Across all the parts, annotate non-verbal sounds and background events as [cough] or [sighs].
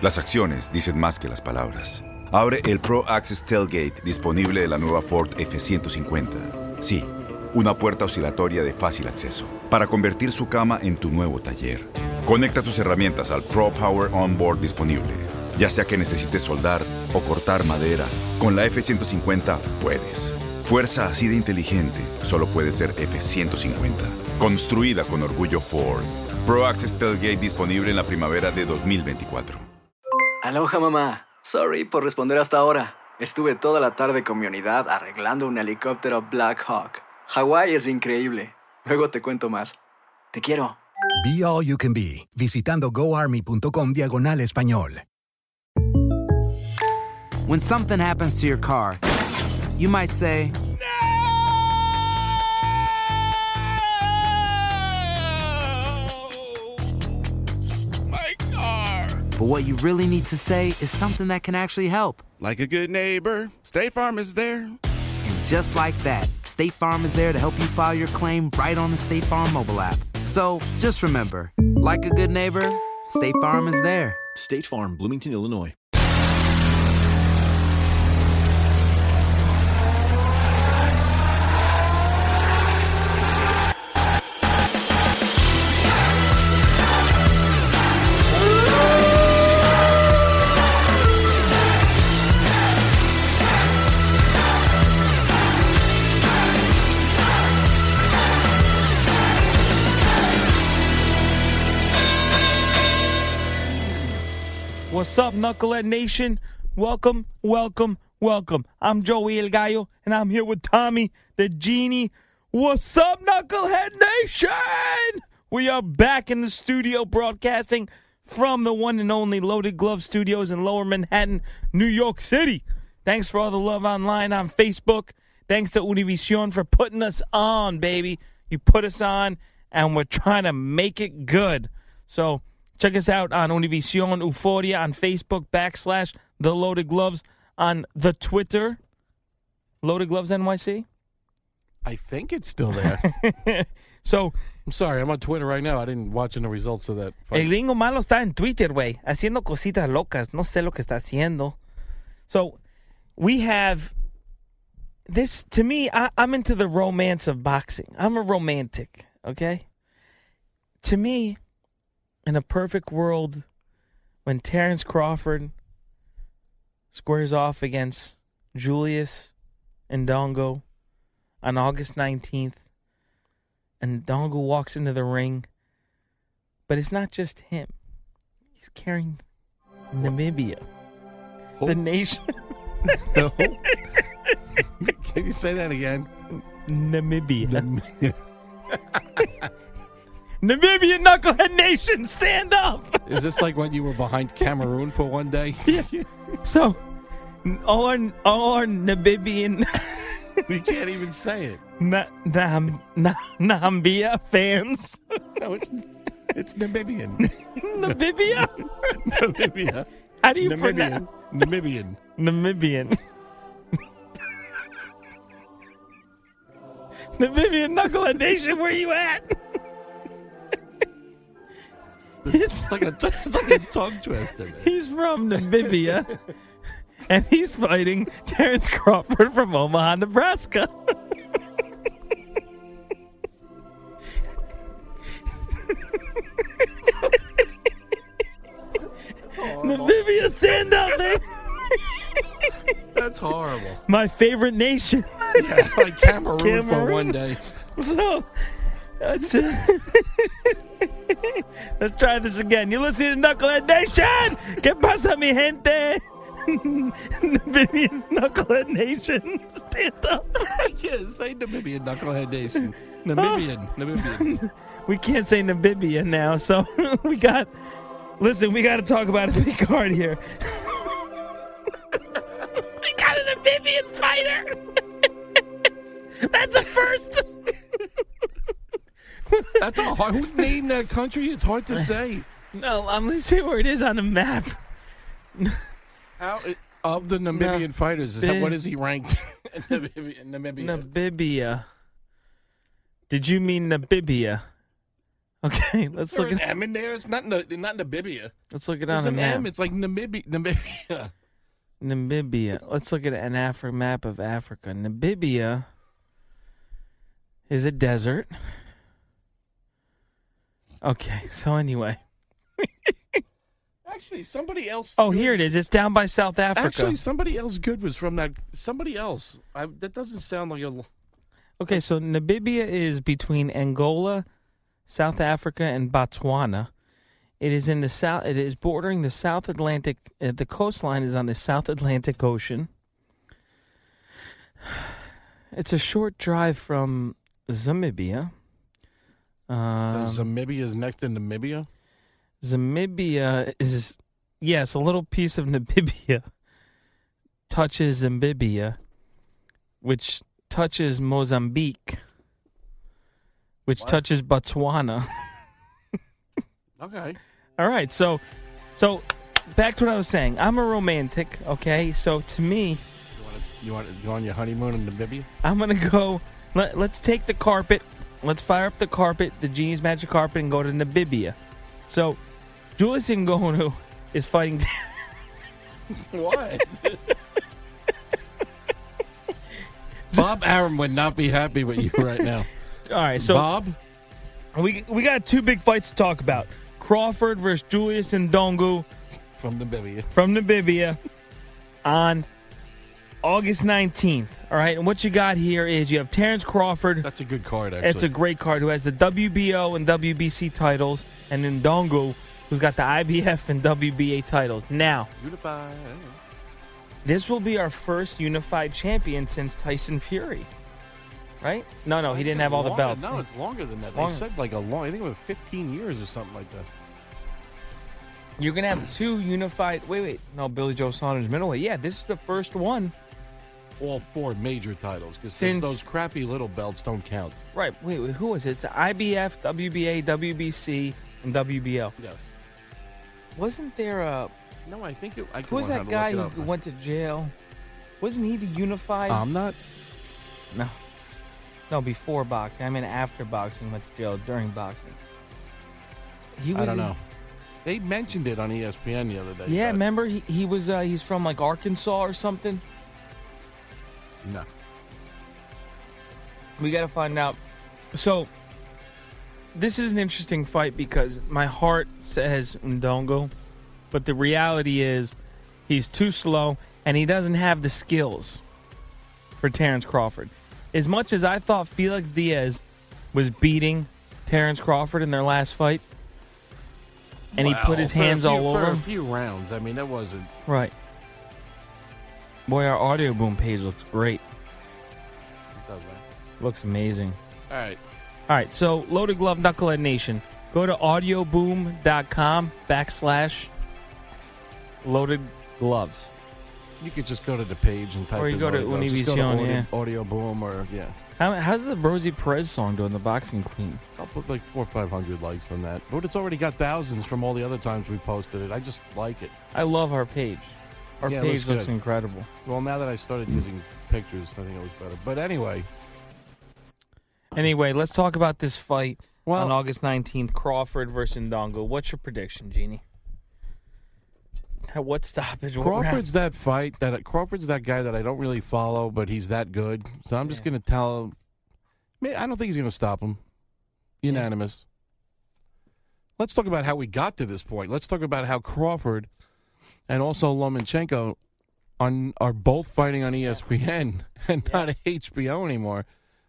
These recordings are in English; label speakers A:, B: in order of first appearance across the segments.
A: Las acciones dicen más que las palabras. Abre el Pro Access Tailgate disponible de la nueva Ford F-150. Sí, una puerta oscilatoria de fácil acceso para convertir su cama en tu nuevo taller. Conecta tus herramientas al Pro Power Onboard disponible. Ya sea que necesites soldar o cortar madera, con la F-150 puedes. Fuerza así de inteligente solo puede ser F-150. Construida con orgullo Ford. Pro Access Tailgate disponible en la primavera de 2024.
B: Aloha mamá. Sorry por responder hasta ahora. Estuve toda la tarde con mi unidad arreglando un helicóptero Black Hawk. Hawái es increíble. Luego te cuento más. Te quiero.
C: Be All You Can Be, visitando goarmy.com diagonal español.
D: When something happens to your car, you might say, but what you really need to say is something that can actually help.
E: Like a good neighbor, State Farm is there.
D: And just like that, State Farm is there to help you file your claim right on the State Farm mobile app. So just remember, like a good neighbor, State Farm is there.
F: State Farm, Bloomington, Illinois.
G: What's up, Knucklehead Nation? Welcome, welcome, welcome. I'm Joey El Gallo, and I'm here with Tommy the Genie. What's up, Knucklehead Nation? We are back in the studio broadcasting from the one and only Loaded Glove Studios in Lower Manhattan, New York City. Thanks for all the love online on Facebook. Thanks to Univision for putting us on, baby. You put us on, and we're trying to make it good. So, Check us out on Univision Euphoria on Facebook backslash The Loaded Gloves on the Twitter. Loaded Gloves NYC.
H: I think it's still there. [laughs]
G: So,
H: I'm sorry, I'm on Twitter right now. I didn't watch the results of that.
G: el
H: fight.
G: gringo malo está en Twitter, güey, haciendo cositas locas. No sé lo que está haciendo. So, we have this. To me, I, I'm into the romance of boxing. I'm a romantic, okay? To me, in a perfect world, when Terrence Crawford squares off against Julius Indongo on August 19th, and Dongo walks into the ring, but it's not just him. He's carrying Namibia, the nation. [laughs]
H: No. Can you say that again?
G: Namibia. Namibia [laughs] Knucklehead Nation, stand up!
H: Is this like when you were behind Cameroon for one day? [laughs]
G: So, all our all our Namibian [laughs]
H: you can't even say it.
G: Na, Nam, Na, Nambia fans,
H: No, it's, it's Namibian. [laughs]
G: Namibia.
H: Namibia.
G: How do you
H: Namibian.
G: pronounce
H: Namibian.
G: Namibian? Namibian Knucklehead Nation, where you at? [laughs]
H: It's like a, it's like a tongue twister. man.
G: He's from Namibia, and he's fighting Terrence Crawford from Omaha, Nebraska. Namibia, stand up, man.
H: That's horrible.
G: My favorite nation.
H: Yeah, like Cameroon, for one day.
G: So, let's, [laughs] [laughs] let's try this again. You listen to Knucklehead Nation? ¿Qué pasa, mi gente? [laughs] Namibian Knucklehead Nation, stand up. [laughs]
H: yeah, say Namibian Knucklehead Nation. Oh. Namibian. Namibian.
G: We can't say Namibia now, so we got Listen, we got to talk about a big card here.
H: We got an Namibian fighter. That's a first.
I: That's a hard. Who named that country? It's hard to say.
G: No, I'm gonna see where it is on the map.
I: How of the Namibian fighters? Is that, what is he ranked? in [laughs] Namibia. in Namibia?
G: Namibia. Did you mean Namibia? Okay, [laughs] let's
I: Is there
G: look
I: an
G: at
I: M in there. It's not Na- not Namibia.
G: let's look at it
I: There's
G: on
I: an
G: map.
I: M. It's like Namibia. Namibia.
G: Namibia. Let's look at an Afri- map of Africa. Namibia is a desert. Okay, [laughs] so anyway.
I: Actually, somebody else.
G: Oh, here it is. It's down by South Africa.
I: Actually, somebody else good was from that. Somebody else. I, that doesn't sound like a.
G: Okay, so Namibia is between Angola, South Africa, and Botswana. It is in the south. It is bordering the South Atlantic. Uh, the coastline is on the South Atlantic Ocean. [sighs] It's a short drive from Zamibia. Um,
I: Zamibia is next to Namibia.
G: Zamibia is yes, a little piece of [laughs] Namibia touches Zambibia, which touches Mozambique, which
I: What?
G: touches Botswana. [laughs]
I: Okay.
G: All right, so so back to what I was saying. I'm a romantic, okay? So to me,
I: You want to, you want to go on your honeymoon in Namibia?
G: I'm gonna go. Let, let's take the carpet. Let's fire up the carpet, the Genie's Magic Carpet, and go to Namibia. So, Julius Ngonu [laughs] is fighting. [laughs]
I: What? [laughs] Bob Arum would not be happy with you right now.
G: All right, so
I: Bob,
G: we we got two big fights to talk about: Crawford versus Julius Indongo
I: from Namibia.
G: from Namibia on August 19th. All right, and what you got here is you have Terrence Crawford.
I: That's a good card, actually.
G: It's a great card who has the WBO and WBC titles, and Indongo, who's got the IBF and WBA titles. Now,
I: Unified.
G: this will be our first unified champion since Tyson Fury. Right? No, no, he didn't have all the
I: Longer-
G: belts.
I: No, it's longer than that.
G: Longer.
I: They said like a long. I think it was 15 years or something like that.
G: You're gonna have two unified. Wait, wait. No, Billy Joe Saunders middleweight. Yeah, this is the first one.
I: All four major titles because
G: Since-
I: those crappy little belts don't count.
G: Right. Wait, wait. Who was it? It's the IBF, WBA, WBC, and WBO.
I: Yeah.
G: Wasn't there a?
I: No, I think it. I
G: Who was that guy who went to jail? Wasn't he the unified?
I: I'm not.
G: no. No, before boxing. I mean after boxing, went to jail during boxing. He was
I: I don't
G: in-
I: know. They mentioned it on ESPN the other day.
G: Yeah, remember he, he was uh, he's from like Arkansas or something.
I: No.
G: We got to find out. So, this is an interesting fight because my heart says Indongo, but the reality is he's too slow and he doesn't have the skills for Terrence Crawford. As much as I thought Felix Diaz was beating Terrence Crawford in their last fight, and he put his hands
I: few-
G: all over
I: for a few rounds. I mean, that wasn't.
G: Right. Boy, our Audioboom page looks great.
I: It does, right?
G: Looks amazing.
I: All right.
G: All right, so Loaded Glove Knucklehead Nation. Go to audioboom.com backslash loaded gloves.
I: You could just go to the page and type.
G: Or you
I: in
G: go to
I: audio, go to
G: Univision,
I: audio,
G: yeah.
I: Audioboom or yeah.
G: How, how's the Rosie Perez song doing, the boxing queen?
I: I'll put like four or five hundred likes on that, but it's already got thousands from all the other times we posted it. I just like it.
G: I love our page. Our
I: Yeah,
G: page
I: looks
G: looks incredible.
I: Well, now that I started mm. using pictures, I think it was better. But anyway,
G: Anyway, let's talk about this fight
I: Well-
G: on August 19th, Crawford versus Indongo. What's your prediction, Jeannie? What stoppage? What round?
I: Crawford's that fight that Crawford's that guy that I don't really follow, but he's that good. So I'm just
G: Yeah.
I: going to tell. Man, I don't think he's going to stop him. Unanimous. Let's talk about how we got to this point. Let's talk about how Crawford and also Lomachenko on are both fighting on ESPN [laughs] and not HBO anymore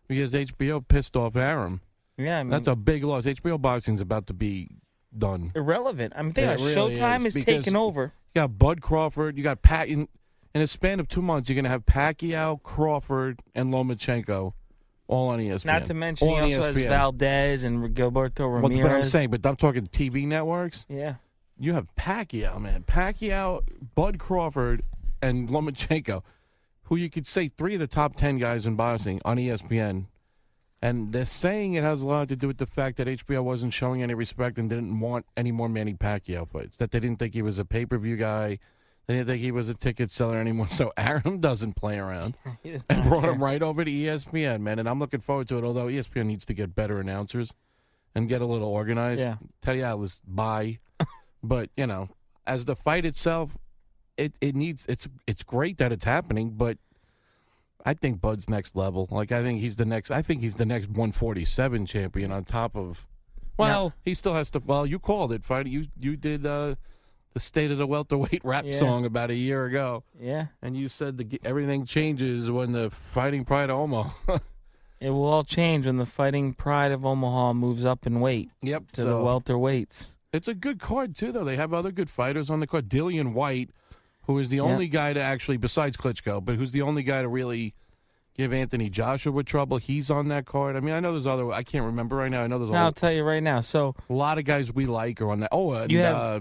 I: because HBO pissed off Arum.
G: Yeah, I mean,
I: That's a big loss. HBO boxing's about to be done.
G: irrelevant. I'm thinking
I: Yeah, really
G: Showtime
I: is,
G: is, taking over.
I: You got Bud Crawford. You got Pat. In, in a span of two months, you're going to have Pacquiao, Crawford, and Lomachenko all on ESPN.
G: Not to mention,
I: all
G: he also has Valdez and Gilberto Ramirez.
I: But I'm saying, but I'm talking TV networks.
G: yeah,
I: you have Pacquiao, man. Pacquiao, Bud Crawford, and Lomachenko, who you could say three of the top ten guys in boxing on ESPN. And they're saying it has a lot to do with the fact that HBO wasn't showing any respect and didn't want any more Manny Pacquiao fights. That they didn't think he was a pay per view guy. They didn't think he was a ticket seller anymore. [laughs] So Arum doesn't play around [laughs] and brought him right over to ESPN, man. And I'm looking forward to it. Although ESPN needs to get better announcers and get a little organized.
G: Yeah.
I: Teddy Atlas, bye. [laughs] but you know, as the fight itself, it it needs it's it's great that it's happening, but I think Bud's next level. Like I think he's the next. I think he's the next 147 champion on top of. Well, he still has to. Well, you called it, fight. You you did uh, the state of the welterweight rap
G: Yeah.
I: song about a year ago.
G: Yeah.
I: And you said the, everything changes when the fighting pride of Omaha. [laughs]
G: It will all change when the fighting pride of Omaha moves up in weight
I: yep.
G: to the welterweights.
I: It's a good card too, though. They have other good fighters on the card. Dillian Whyte, who is the
G: Yeah.
I: only guy to actually, besides Klitschko, but who's the only guy to really give Anthony Joshua trouble. He's on that card. I mean, I know there's other. I can't remember right now. I know there's a,
G: Now, I'll tell you right now. So
I: a lot of guys we like are on that. Oh, and
G: You have-
I: uh,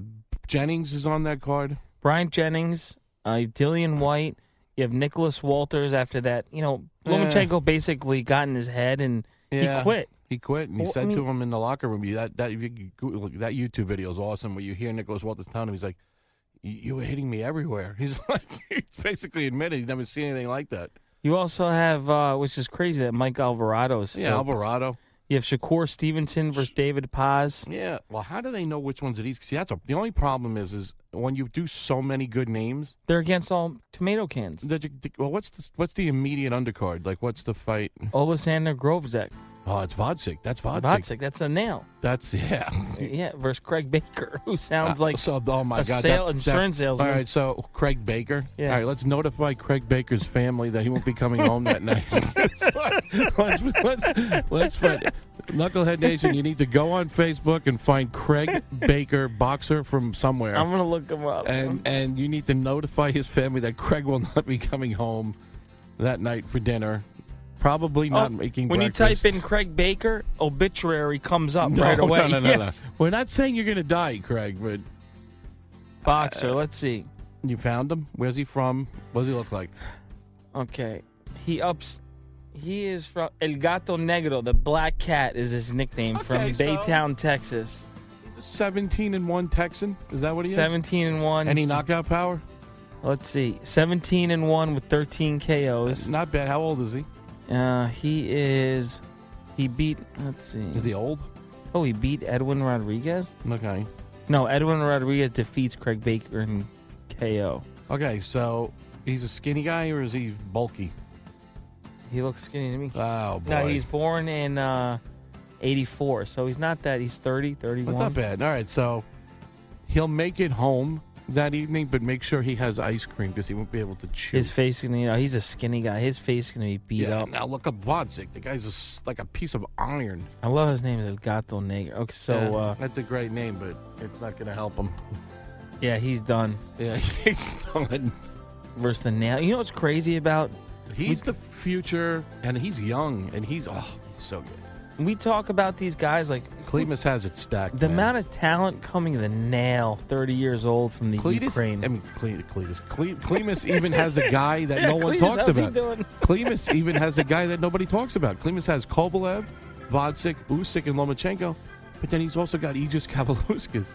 I: Jennings is on that card.
G: Bryant Jennings, uh, Dillian Whyte. You have Nicholas Walters. After that, you know,
I: Yeah.
G: Lomachenko basically got in his head and
I: Yeah.
G: he quit.
I: He quit, and he
G: Well, I
I: said to
G: mean-
I: him in the locker room, "You that that you that YouTube video is awesome. Where you hear Nicholas Walters telling him, he's like, "You were hitting me everywhere." [laughs] He's like, he's basically admitted he's never seen anything like that.
G: You also have, uh, which is crazy, that Mike Alvarado is still.
I: Yeah, Alvarado.
G: You have Shakur Stevenson versus David Paz.
I: Yeah. Well, how do they know which ones it is? See, that's a, the only problem is is when you do so many good names.
G: They're against all tomato cans.
I: You, well, what's the what's the immediate undercard? Like, what's the fight?
G: Oleksandr Gvozdyk.
I: Oh, it's Gvozdyk. That's Gvozdyk.
G: Gvozdyk, that's a nail.
I: That's yeah.
G: Yeah, versus Craig Baker, [laughs] who sounds uh, like
I: so. Oh my
G: a
I: god,
G: sale-
I: that-
G: insurance
I: that,
G: salesman.
I: All right, so Craig Baker.
G: Yeah.
I: All right, let's notify Craig Baker's family that he won't be coming home that night. [laughs] [laughs] let's, let's, let's find Knucklehead Nation. You need to go on Facebook and find Craig Baker, boxer from somewhere.
G: I'm gonna look him up.
I: and and you need to notify his family that Craig will not be coming home that night for dinner. Probably not
G: Oh,
I: making.
G: when
I: breakfast.
G: you type in Craig Baker, obituary comes up [laughs]
I: no,
G: right away.
I: No, no, no,
G: Yes.
I: no. We're not saying you're going to die, Craig, but
G: Boxer, uh, let's see.
I: you found him. Where's he from? What does he look like?
G: Okay, he ups. He is from El Gato Negro. The Black Cat is his nickname
I: Okay,
G: from
I: so-
G: Baytown, Texas.
I: Seventeen and one Texan. Is that what he is?
G: 17 and one.
I: Any knockout power?
G: Let's see, 17 and one with 13 KOs.
I: Not bad. How old is he?
G: Uh, he is. He beat. Let's see.
I: Is he old?
G: Oh, he beat Edwin Rodriguez.
I: Okay.
G: No, Edwin Rodriguez defeats Craig Baker in KO.
I: Okay, so he's a skinny guy or is he bulky?
G: He looks skinny to me.
I: Oh boy.
G: No, he's born in uh, 84, so he's not that. He's 30, 31.
I: That's not bad. All right, so he'll make it home that evening, but make sure he has ice cream because he won't be able to chew.
G: His face, gonna, you know, he's a skinny guy. His face is going to be beat
I: yeah,
G: up.
I: Now look up Gvozdyk. The guy's a s like a piece of iron.
G: I love his name is El Gato Negro. Okay, so
I: Yeah,
G: uh,
I: that's a great name, but it's not going to help him. [laughs]
G: yeah, he's done
I: Yeah, [laughs] he's done.
G: versus the nail. You know what's crazy about?
I: He's the future, and he's young, and he's oh, he's so good.
G: We talk about these guys like
I: Klimas has it stacked.
G: the
I: man.
G: amount of talent coming to the nail. 30 years old from the
I: Cletus,
G: Ukraine.
I: I mean, Cle- Cletus. Cle- Klimas even has a guy that [laughs] no one
G: Cletus,
I: talks about. [laughs] Klimas even has a guy that nobody talks about. Klimas has Kovalev, Gvozdyk, Usyk, and Lomachenko, but then he's also got Egidijus Kavaliauskas.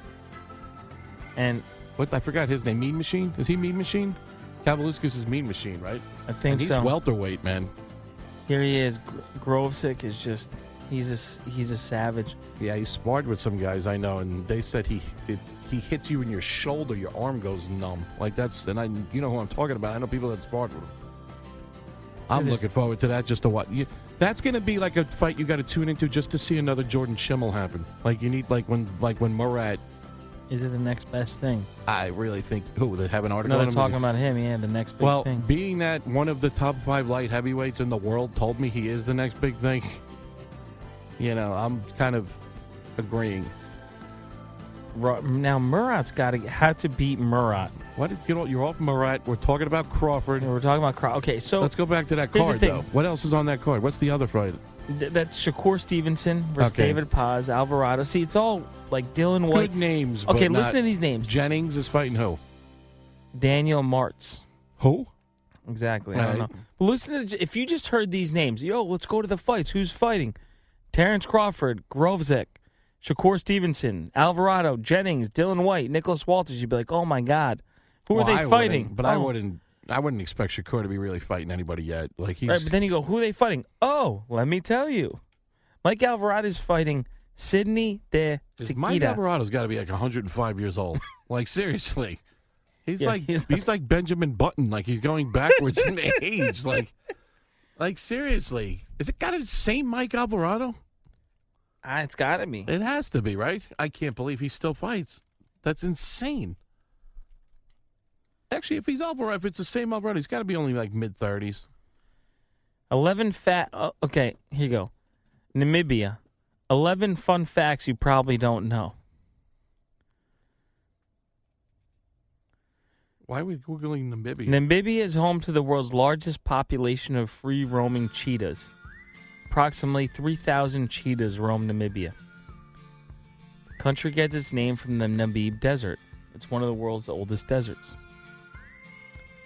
G: and
I: What I forgot his name. Mean Machine? Is he Mean Machine? Kavaliauskas is Mean Machine, right?
G: I think
I: and he's
G: so.
I: welterweight, man.
G: Here he is. Gvozdyk is just he's a he's a savage.
I: Yeah, he sparred with some guys I know, and they said he it, he hits you in your shoulder, your arm goes numb. Like that's, and I you know who I'm talking about. I know people that sparred with him. I'm
G: It is-
I: looking forward to that. Just to watch. you, that's going to be like a fight you got to tune into just to see another Jordan Shimmell happen. Like you need like when like when Murat.
G: Is it the next best thing?
I: I really think who they have an article.
G: No, they're talking about him. Yeah, the next big
I: Well,
G: thing.
I: being that one of the top five light heavyweights in the world told me he is the next big thing, you know, I'm kind of agreeing.
G: Now Murat's got to had to beat Murat.
I: What did get all, you're off Murat. We're talking about Crawford.
G: We're talking about Crawford. Okay, so
I: Let's go back to that card though. What else is on that card? What's the other fight?
G: Th- that's Shakur Stevenson versus
I: Okay.
G: David Paz, Alvarado. See, it's all like Dillian Whyte.
I: Good names.
G: Okay, listen to these names.
I: Jennings is fighting who?
G: Daniel Martz.
I: Who?
G: Exactly. I don't
I: Right.
G: know. But listen to if you just heard these names, yo, let's go to the fights. Who's fighting? Terrence Crawford, Gvozdyk, Shakur Stevenson, Alvarado, Jennings, Dillian Whyte, Nicholas Walters. You'd be like, oh my god, who
I: Well,
G: are they
I: wouldn't,
G: fighting?
I: But I
G: Oh.
I: wouldn't. I wouldn't expect Shakur to be really fighting anybody yet. Like he's
G: Right, but then you go, who are they fighting? Oh, let me tell you, Mike Alvarado's fighting Sidney De
I: Is Mike Alvarado's got to be like 105 years old. [laughs] like seriously, he's
G: Yeah,
I: like
G: he's-
I: he's, like Benjamin Button. Like he's going backwards in [laughs] age. Like, like seriously, is it got to same Mike Alvarado?
G: Ah, it's got to be.
I: It has to be right. I can't believe he still fights. That's insane. Actually, if he's Alvarado, if it's the same Alvarado, he's got to be only like mid 30s.
G: 11 fat. Oh, okay, here you go. Namibia. 11 fun facts you probably don't know.
I: Why are we googling Namibia?
G: Namibia is home to the world's largest population of free roaming cheetahs. Approximately 3,000 cheetahs roam Namibia. The country gets its name from the Namib Desert. It's one of the world's oldest deserts.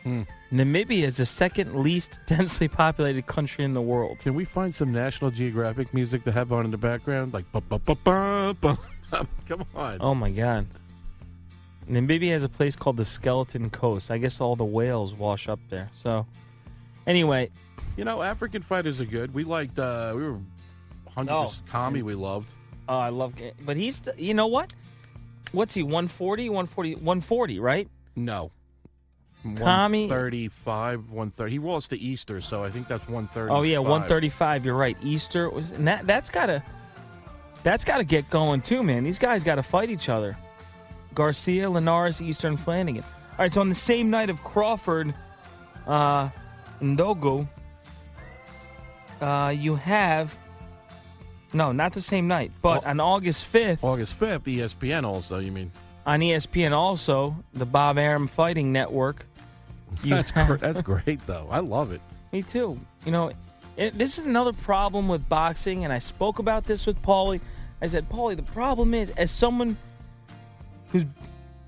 I: Hmm.
G: Namibia is the second least [laughs] densely populated country in the world.
I: Can we find some National Geographic music to have on in the background? Like, ba ba ba ba ba. [laughs] Come on.
G: Oh my god. Namibia has a place called the Skeleton Coast. I guess all the whales wash up there. So, anyway,
I: You know, African fighters are good. We liked, uh, we were 100
G: Oh.
I: Kami we loved.
G: oh, I love. But he's, you know what? What's he? 140, 140, 140, right?
I: No.
G: Kami-
I: 135, 130. He lost to Easter, so I think that's 130.
G: Oh yeah, 135. You're right. Easter was, and that that's gotta, that's gotta get going too, man. These guys got to fight each other. Garcia, Linares, Eastern Flanagan. All right, so on the same night of Crawford, uh, Indongo, uh, you have. No, not the same night, but
I: Oh.
G: on August 5th,
I: August 5th, ESPN also, you mean?
G: on ESPN also, the Bob Arum Fighting Network. [laughs]
I: That's, gr- that's great, though. I love it.
G: Me too. You know, it, this is another problem with boxing, and I spoke about this with Paulie. I said, Paulie, the problem is, as someone who's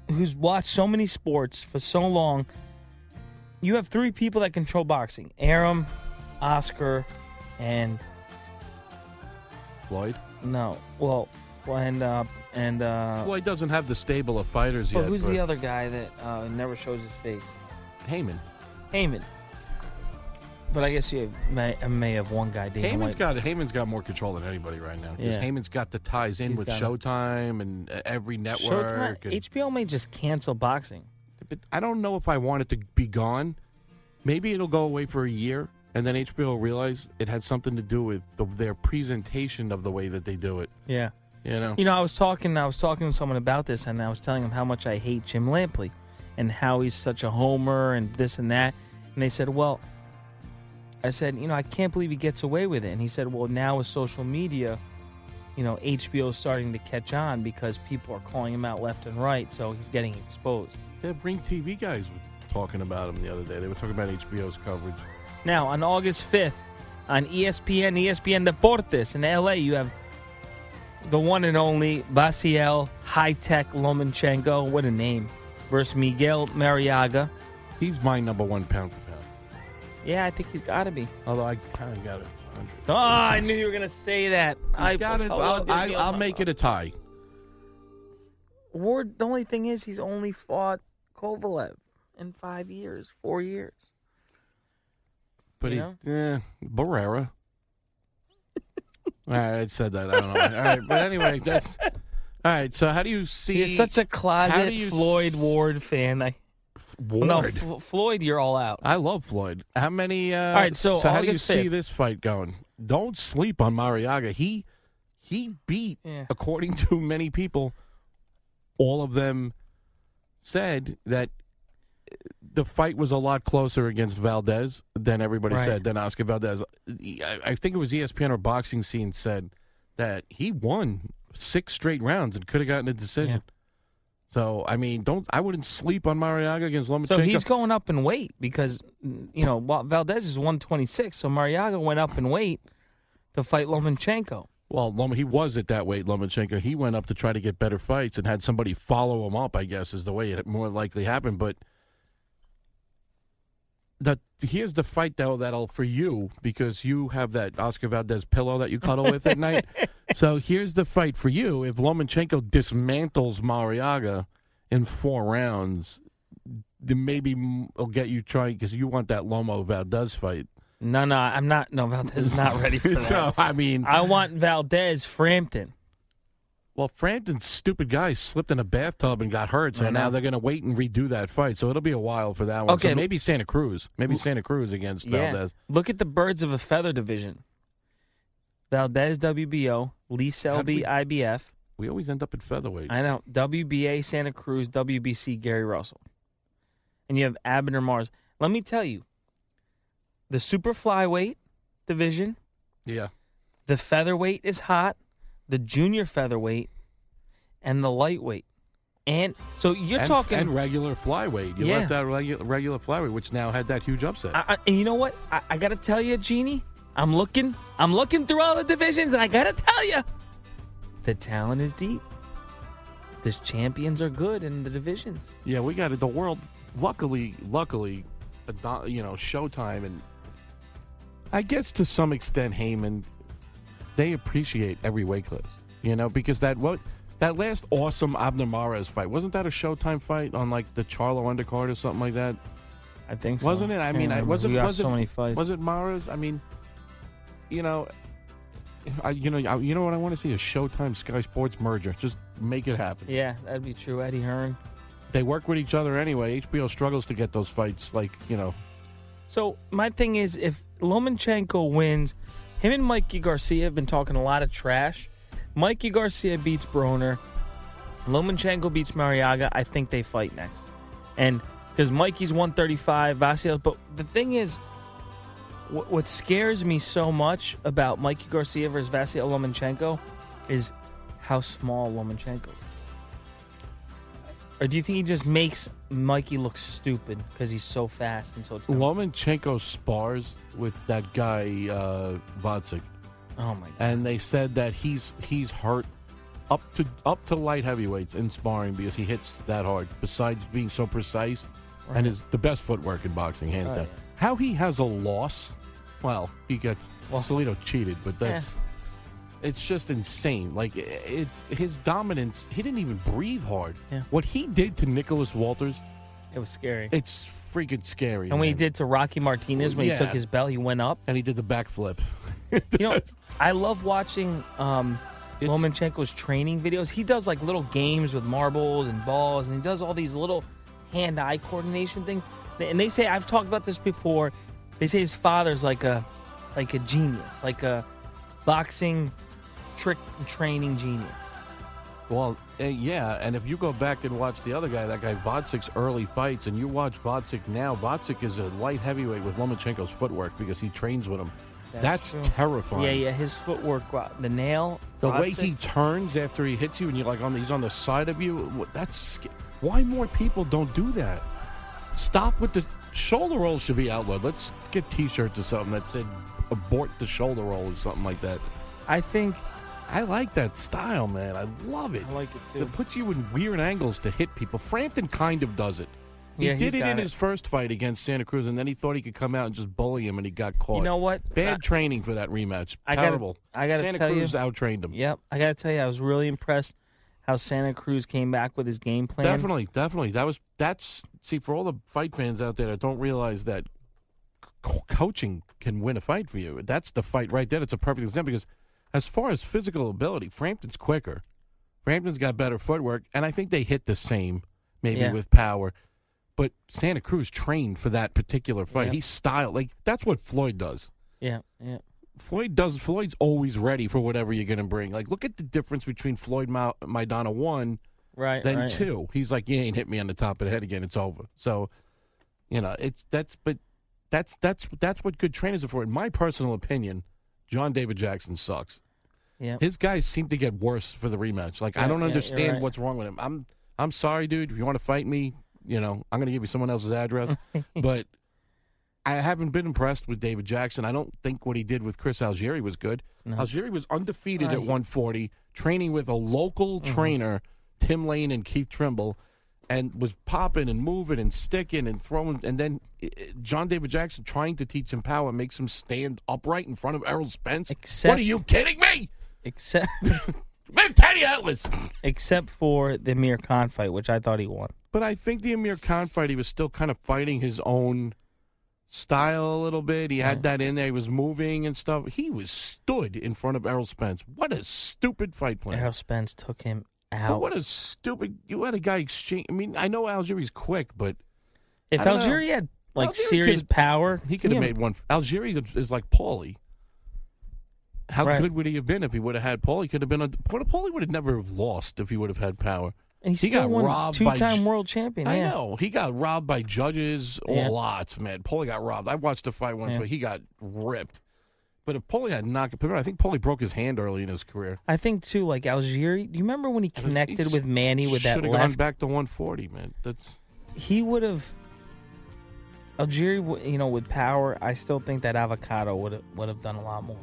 G: who's watched so many sports for so long, you have three people that control boxing: Arum, Oscar, and
I: Floyd?
G: no, well, and uh, and uh,
I: Floyd doesn't have the stable of fighters
G: well,
I: yet.
G: who's
I: but
G: the other guy that uh, never shows his face?
I: Heyman.
G: Heyman. But I guess you may, may have one guy. Dana
I: Heyman's
G: White.
I: got Heyman's got more control than anybody right now. Because
G: Yeah.
I: Heyman's got the ties in
G: He's
I: with
G: got it.
I: Showtime and uh, every network.
G: Showtime.
I: and-
G: HBO may just cancel boxing.
I: But I don't know if I want it to be gone. Maybe it'll go away for a year, and then HBO will realize it had something to do with the, their presentation of the way that they do it.
G: Yeah.
I: You know,
G: You know, I was talking. I was talking to someone about this, and I was telling him how much I hate Jim Lampley, and how he's such a homer, and this and that. And they said, "Well," I said, "You know, I can't believe he gets away with it." And he said, "Well, now with social media, you know, HBO is starting to catch on because people are calling him out left and right, so he's getting exposed."
I: The Ring TV guys were talking about him the other day. They were talking about HBO's coverage.
G: Now, on August 5th, on ESPN, ESPN Deportes in LA, you have the one and only Basiel High Tech Lomachenko. What a name. Versus Miguel Marriaga.
I: He's my number one pound for pound.
G: Yeah, I think he's got to be.
I: Although I kind of got it.
G: Oh, I knew you were going to say that. I
I: got it.
G: oh,
I: I'll, I'll
G: oh,
I: make it a tie.
G: Ward, the only thing is, he's only fought Kovalev in five years, four years.
I: But
G: You
I: he, eh, Barrera. [laughs] all right, I said that. I don't know. All right, but anyway, that's all right. So how do you see?
G: He's such a closet
I: you
G: Floyd Ward fan. I,
I: Ward.
G: No, F- Floyd, you're all out.
I: I love Floyd. How many? Uh,
G: All right, so so
I: how do you
G: August
I: see this fight going? Don't sleep on Marriaga. He he beat,
G: Yeah.
I: according to many people, all of them said that the fight was a lot closer against Valdez than everybody
G: Right.
I: said. Than Oscar Valdez. I, I think it was ESPN or Boxing Scene said that he won six straight rounds and could have gotten a decision. So I mean, don't I wouldn't sleep on Marriaga against Lomachenko.
G: So he's going up in weight because you know Valdez is 126, so Marriaga went up in weight to fight Lomachenko.
I: Well, Lom- he was at that weight, Lomachenko. He went up to try to get better fights and had somebody follow him up. I guess is the way it more likely happened. But the here's the fight though that'll for you because you have that Oscar Valdez pillow that you cuddle with at night. [laughs] So here's the fight for you. If Lomachenko dismantles Marriaga in four rounds, then maybe it'll get you trying because you want that Lomo Valdez fight.
G: No, no, I'm not. No, Valdez is not ready for [laughs] that.
I: so I mean,
G: I want Valdez Frampton.
I: Well, Frampton's stupid guy slipped in a bathtub and got hurt, so now they're going to wait and redo that fight. So it'll be a while for that one.
G: Okay.
I: So maybe Santa Cruz. Maybe Santa Cruz against
G: Yeah.
I: Valdez.
G: Look at the birds of a feather division. Valdez WBO, Lee Selby
I: we-
G: IBF.
I: We always end up at featherweight.
G: I know WBA Santa Cruz, WBC Gary Russell, and you have Abner Mares. Let me tell you, the super flyweight division,
I: yeah.
G: the featherweight is hot, the junior featherweight, and the lightweight. And so you're
I: and,
G: talking
I: and regular flyweight. You
G: Yeah.
I: left out regular, regular flyweight, which now had that huge upset.
G: I, I, and you know what? I, I got to tell you, Jeannie, I'm looking, I'm looking through all the divisions, and I got to tell you, the talent is deep. The champions are good in the divisions.
I: yeah, we got it. The world, luckily, luckily, uh, you know, Showtime and I guess to some extent, Heyman, they appreciate every weight class. You know, because that what that last awesome Abner Mares fight wasn't that a Showtime fight on like the Charlo undercard or something like that?
G: I think so.
I: Wasn't it? I mean, I wasn't.
G: We got
I: was
G: so
I: it,
G: many fights.
I: Was it Mara's? I mean, you know, I, you know, I, you know what I want to see a Showtime Sky Sports merger. Just make it happen.
G: Yeah, that'd be true. Eddie Hearn.
I: They work with each other anyway. HBO struggles to get those fights. Like you know,
G: So my thing is, if Lomachenko wins, him and Mikey Garcia have been talking a lot of trash. Mikey Garcia beats Broner. Lomachenko beats Marriaga. I think they fight next, and because Mikey's 135, Vasil. But the thing is, what, what scares me so much about Mikey Garcia versus Vasil Lomachenko is how small Lomachenko. is. Or do you think he just makes Mikey look stupid because he's so fast and so talented?
I: Lomachenko spars with that guy uh, Gvozdyk,
G: Oh my god!
I: and they said that he's he's hurt up to up to light heavyweights in sparring because he hits that hard. Besides being so precise, and is the best footwork in boxing, hands down. How he has a loss? Well, he got well, Salido cheated, but that's it's just insane. Like it's his dominance. He didn't even breathe hard.
G: Yeah.
I: What he did to Nicholas Walters,
G: It was scary.
I: it's freaking scary.
G: and when he did to Rocky Martinez when
I: Yeah.
G: he took his belt, he went up.
I: and he did the backflip. [laughs]
G: You know, I love watching um,
I: It's-
G: Lomachenko's training videos. He does like little games with marbles and balls, and he does all these little hand-eye coordination things. And they say I've talked about this before. They say his father's like a like a genius, like a boxing trick training genius.
I: Well, uh, yeah, and if you go back and watch the other guy, that guy Gvozdyk's early fights, and you watch Gvozdyk now, Gvozdyk is a light heavyweight with Lomachenko's footwork because he trains with him. That's,
G: true.
I: terrifying.
G: Yeah, yeah. His footwork, the nail,
I: The way he turns after he hits you, and you're like on, he's on the side of you. That's why more people don't do that. Stop with the shoulder rolls. Should be outlawed. Let's get T-shirts or something that said "abort the shoulder roll" or something like that.
G: I think
I: I like that style, man. I love it.
G: I like it too.
I: It puts you in weird angles to hit people. Frampton kind of does it. He
G: Yeah,
I: did it in
G: it.
I: his first fight against Santa Cruz, and then he thought he could come out and just bully him, and he got caught.
G: You know what?
I: Bad
G: I-
I: training for that rematch.
G: I gotta-
I: Terrible.
G: I gotta
I: Santa
G: tell you- Santa
I: Cruz out-trained him.
G: Yep, I gotta tell you, I was really impressed how Santa Cruz came back with his game plan.
I: Definitely, definitely. That was that's see for all the fight fans out there that don't realize that co- coaching can win a fight for you. That's the fight right there. It's a perfect example because as far as physical ability, Frampton's quicker. Frampton's got better footwork, and I think they hit the same, maybe
G: Yeah.
I: with power. But Santa Cruz trained for that particular fight. He's styled like that's what Floyd does.
G: Yeah, yeah.
I: Floyd does. Floyd's always ready for whatever you're going to bring. Like, look at the difference between Floyd Ma- Maidana one
G: Right.
I: then
G: right.
I: two. He's like, you ain't hit me on the top of the head again. It's over. So, you know, it's that's but that's that's that's what good trainers are for. In my personal opinion, John David Jackson sucks.
G: Yeah.
I: His guys seem to get worse for the rematch. Like I don't
G: yeah,
I: understand
G: right.
I: what's wrong with him. I'm I'm sorry, dude. If you want to fight me, you know, I'm going to give you someone else's address. [laughs] but I haven't been impressed with David Jackson. I don't think what he did with Chris Algieri was good.
G: No.
I: Algieri was undefeated at 140, training with a local
G: Mm-hmm.
I: trainer, Tim Lane and Keith Trimble, and was popping and moving and sticking and throwing. And then eh, eh, John David Jackson trying to teach him power makes him stand upright in front of Errol Spence.
G: Except-
I: what are you kidding me?
G: Except [laughs]
I: With Teddy Atlas.
G: except for the Amir Khan fight, which I thought he won.
I: But I think the Amir Khan fight, he was still kind of fighting his own style a little bit. He had that in there. He was moving and stuff. He was stood in front of Errol Spence. What a stupid fight plan.
G: Errol Spence took him
I: But
G: out.
I: what a stupid. You had a guy exchange. I mean, I know Algieri's quick, but
G: if
I: I don't know.
G: Algieri had like
I: Algieri
G: serious
I: could-
G: power,
I: he could have
G: yeah,
I: made one. Algieri is- is like Paulie. How
G: Right.
I: good would he have been if he would have had Paulie? He could have been a. Paulie would have never have lost if he would have had power.
G: And he
I: He
G: still
I: got robbed
G: two-time
I: ju-
G: world champion.
I: I
G: yeah.
I: know he got robbed by judges
G: Yeah.
I: a lot, man. Paulie got robbed. I watched the fight once
G: Yeah.
I: where he got ripped. But if Paulie had knocked, I think Paulie broke his hand early in his career.
G: I think too, like Algieri. Do you remember when he connected with Manny with that
I: Should have gone back to 140, man. That's
G: He would have. Algieri, you know, with power, I still think that avocado would have would have done a lot more.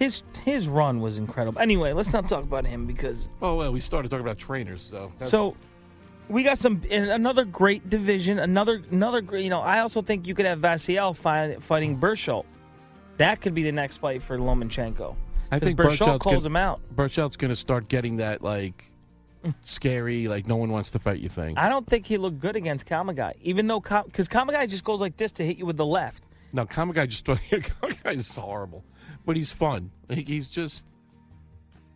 G: His his run was incredible. Anyway, let's not talk about him because
I: oh well. We started talking about trainers, so that's-
G: So we got some in another great division. Another another great. You know, I also think you could have Vasiel fight, fighting Berchelt. That could be the next fight for Lomachenko.
I: I think Berchelt
G: calls
I: gonna,
G: him out.
I: Berchelt's going to start getting that like scary, like no one wants to fight you thing.
G: I don't think he looked good against Kamagai, even though because Kamagai just goes like this to hit you with the left.
I: No, Kamagai just [laughs] Kamagai is horrible, but he's fun. He- He's just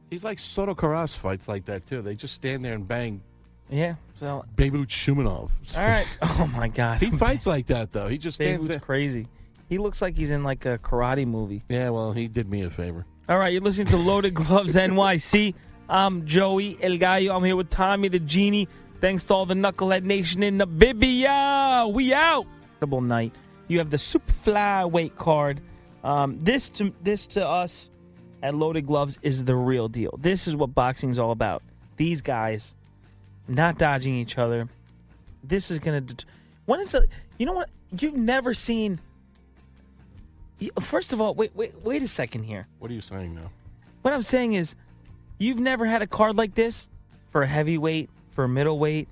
I: he's like Soto Karass fights like that too. They just stand there and bang.
G: Yeah. So
I: Beibut Shumenov.
G: all right. [laughs] Oh my God.
I: He fights like that though. He just stands there.
G: crazy. He looks like he's in like a karate movie.
I: Yeah, well, he did me a favor.
G: All right, you're listening to Loaded Gloves [laughs] NYC. I'm Joey El Gallo. I'm here with Tommy the Genie. Thanks to all the Knucklehead Nation in the Bibia. We out. Night. You have the super flyweight card. Um, this to this to us at Loaded Gloves is the real deal. This is what boxing is all about. These guys not dodging each other. This is gonna. Det- when is the? You know what? You've never seen. First of all, wait, wait, wait a second here.
I: What are you saying now?
G: What I'm saying is, you've never had a card like this for a heavyweight, for a middleweight,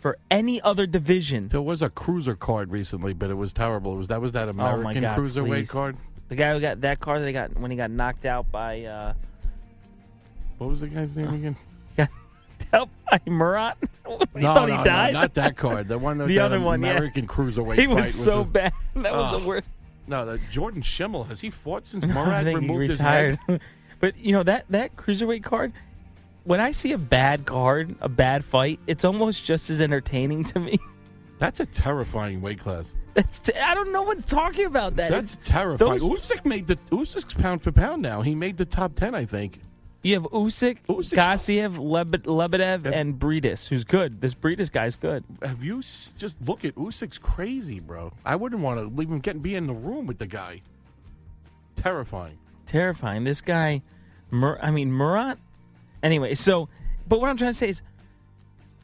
G: for any other division.
I: There was a cruiser card recently, but it was terrible. It was that was that
G: Oh
I: American
G: God,
I: cruiserweight
G: please.
I: card.
G: The guy who got that card that he got when he got knocked out by uh,
I: What was the guy's name again? [laughs]
G: help by Murat. [laughs]
I: no,
G: thought
I: no,
G: he died?
I: no, not that card. The one, [laughs] that-
G: The other one, yeah.
I: American cruiserweight.
G: he was so bad. That was the worst.
I: No, the Jordan Shimmell has he fought since Murat
G: he
I: removed his
G: retired.
I: head?
G: but you know that that cruiserweight card. When I see a bad card, a bad fight, it's almost just as entertaining to me. [laughs]
I: That's a terrifying weight class.
G: That's t- I don't know what's talking about that.
I: That's
G: It's-
I: terrifying.
G: those-
I: Usyk made the Usyk's pound for pound now. He made the top ten, I think.
G: You have Usyk,
I: Usyk's-
G: Gassiev, Leb- Lebedev, and Briedis, who's good. This Briedis guy's good.
I: Have you s- just look at Usyk's crazy, bro? I wouldn't want to leave him get be in the room with the guy. Terrifying.
G: Terrifying. This guy, Mur- I mean Murat. Anyway, so, but what I'm trying to say is,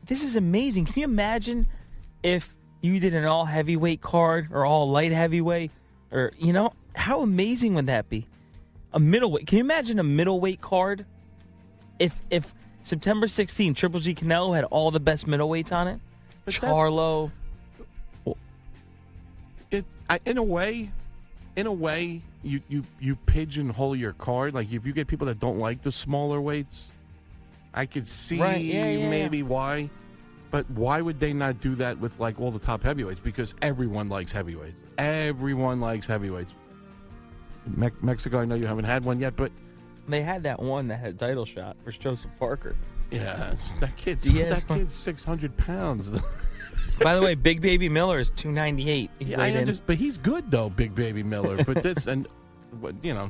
G: this is amazing. Can you imagine if you did an all heavyweight card or all light heavyweight, or you know, how amazing would that be? A middleweight. Can you imagine a middleweight card? If if September 16, Triple G Canelo had all the best middleweights on it,
I: But
G: Charlo.
I: It I, in a way, in a way, you you you pigeonhole your card. Like if you get people that don't like the smaller weights, I could see
G: Right, yeah, yeah,
I: maybe why. But why would they not do that with like all the top heavyweights? Because everyone likes heavyweights. Everyone likes heavyweights. Me- Mexico, I know you haven't had one yet, but
G: They had that one that had a title shot for Joseph Parker.
I: yeah, [laughs] that kid's that kid's six hundred pounds. [laughs]
G: By the way, Big Baby Miller is 298.
I: Yeah, I understand, but he's good though, Big Baby Miller. But this and [laughs] you know,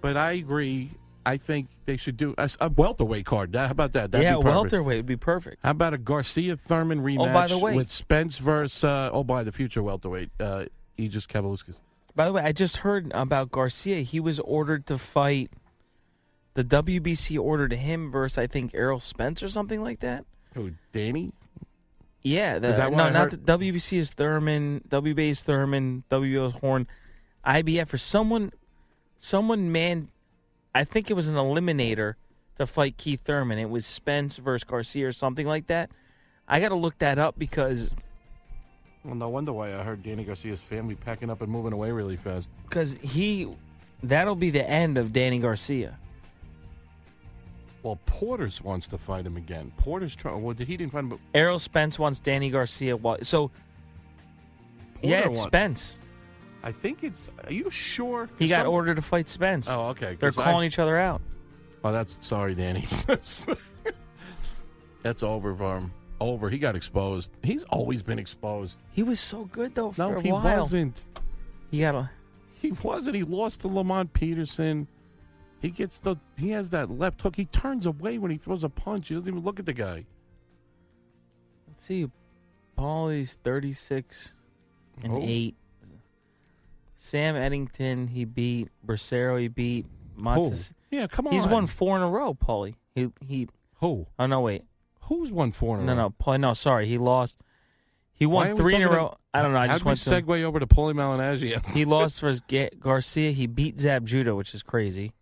I: but I agree. I think they should do a, a welterweight card. How about that? That'd
G: yeah, welterweight would be perfect.
I: How about a Garcia Thurman rematch
G: Oh, by the way-
I: with Spence versus uh, oh by the future welterweight uh, Egidijus Kavaliauskas.
G: By the way, I just heard about Garcia. He was ordered to fight the WBC ordered him versus I think Errol Spence or something like that.
I: Who, Danny?
G: Yeah, the,
I: Is that
G: no, not the WBC is Thurman, WBA is Thurman, WBO is Horn, IBF for someone, someone man, I think it was an eliminator to fight Keith Thurman. It was Spence versus Garcia or something like that. I got to look that up because
I: Well, no wonder why I heard Danny Garcia's family packing up and moving away really fast.
G: because he that'll be the end of Danny Garcia.
I: Well, Porter's wants to fight him again. Porter's trying. Well, did he didn't fight him, but
G: Errol Spence wants Danny Garcia. So yeah, it's
I: wants-
G: Spence.
I: I think it's. Are you sure?
G: He got
I: Some-
G: ordered to fight Spence.
I: Oh, okay.
G: They're
I: I-
G: calling each other out.
I: Oh, that's sorry, Danny. [laughs] that's over for him. Over. He got exposed. He's always been exposed.
G: He was so good though for
I: No,
G: a
I: he
G: while.
I: wasn't.
G: He got a
I: He wasn't. He lost to Lamont Peterson. He gets the. He has that left hook. He turns away when he throws a punch. He doesn't even look at the guy.
G: Let's see. Paulie's thirty six and
I: Oh.
G: eight. Sam Eggington he beat. Bracero he beat. Montes.
I: Yeah, come on.
G: He's won four in a row, Paulie. He he.
I: Who?
G: Oh no, wait.
I: Who's won four in a
G: No,
I: row?
G: no, no. Paulie. No, sorry. He lost. He
I: Why
G: won
I: we
G: three in a
I: talking
G: row.
I: about-
G: I don't know. I
I: How'd
G: just
I: we
G: went to.
I: segue over to Paulie Malignaggi? [laughs]
G: He lost versus Ga- Garcia. He beat Zab Judah, which is crazy.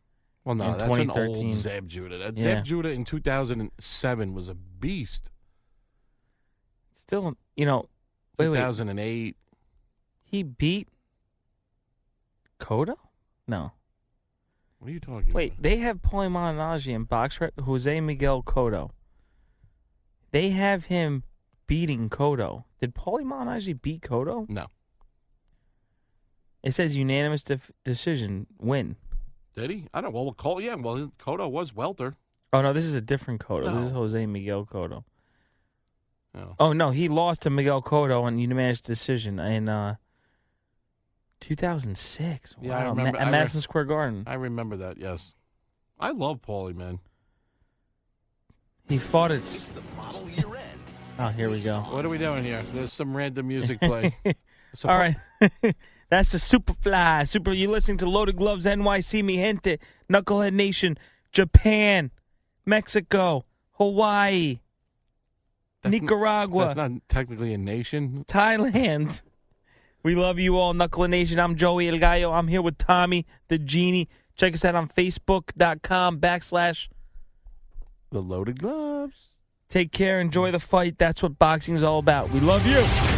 I: Well, no,
G: in
I: that's an
G: 2013.
I: old Zab Judah. That
G: Yeah.
I: Zab Judah in 2007 was a beast.
G: Still, you know. Wait, wait.
I: 2008.
G: He beat Cotto? No.
I: What are you talking
G: Wait, they have Paulie Malignaggi in box rec. Jose Miguel Cotto. They have him beating Cotto. Did Paulie Malignaggi beat Cotto?
I: No.
G: It says unanimous def- decision win.
I: Did he? I don't know. Well, Cole, yeah. Well, Cotto was welter.
G: Oh no, this is a different Cotto. This is Jose Miguel Cotto.
I: No.
G: Oh no, he lost to Miguel Cotto on unanimous decision in uh, 2006.
I: Yeah, I remember-
G: Ma-
I: I
G: at
I: re-
G: Madison Square Garden.
I: I remember that, yes. I love Paulie, man.
G: He fought at. s- [laughs] Oh, here we go.
I: What are we doing here? There's some random music play. [laughs]
G: All right. [laughs] That's the Superfly. Super. You listening to Loaded Gloves NYC, mi gente, Knucklehead Nation, Japan, Mexico, Hawaii,
I: That's n-
G: Nicaragua,
I: That's not technically a nation.
G: Thailand. We love you all, Knuckle Nation. I'm Joey El Gallo. I'm here with Tommy, the genie. Check us out on Facebook.com backslash.
I: The loaded gloves.
G: Take care. Enjoy the fight. That's what boxing is all about. We love you.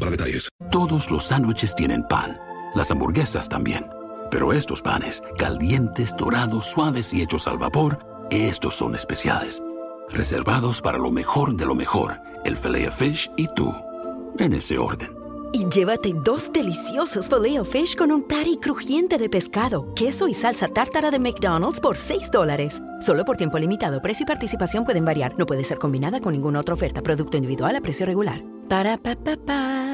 J: para detalles.
K: Todos los sándwiches tienen pan, las hamburguesas también. Pero estos panes, calientes, dorados, suaves y hechos al vapor, estos son especiales. Reservados para lo mejor de lo mejor, el filet of fish y tú, en ese orden.
L: Y llévate dos deliciosos filet o fish con un patty crujiente de pescado, queso y salsa tártara de McDonald's por 6 dólares. Solo por tiempo limitado. Precio y participación pueden variar. No puede ser combinada con ninguna otra oferta. Producto individual a precio regular. Pa.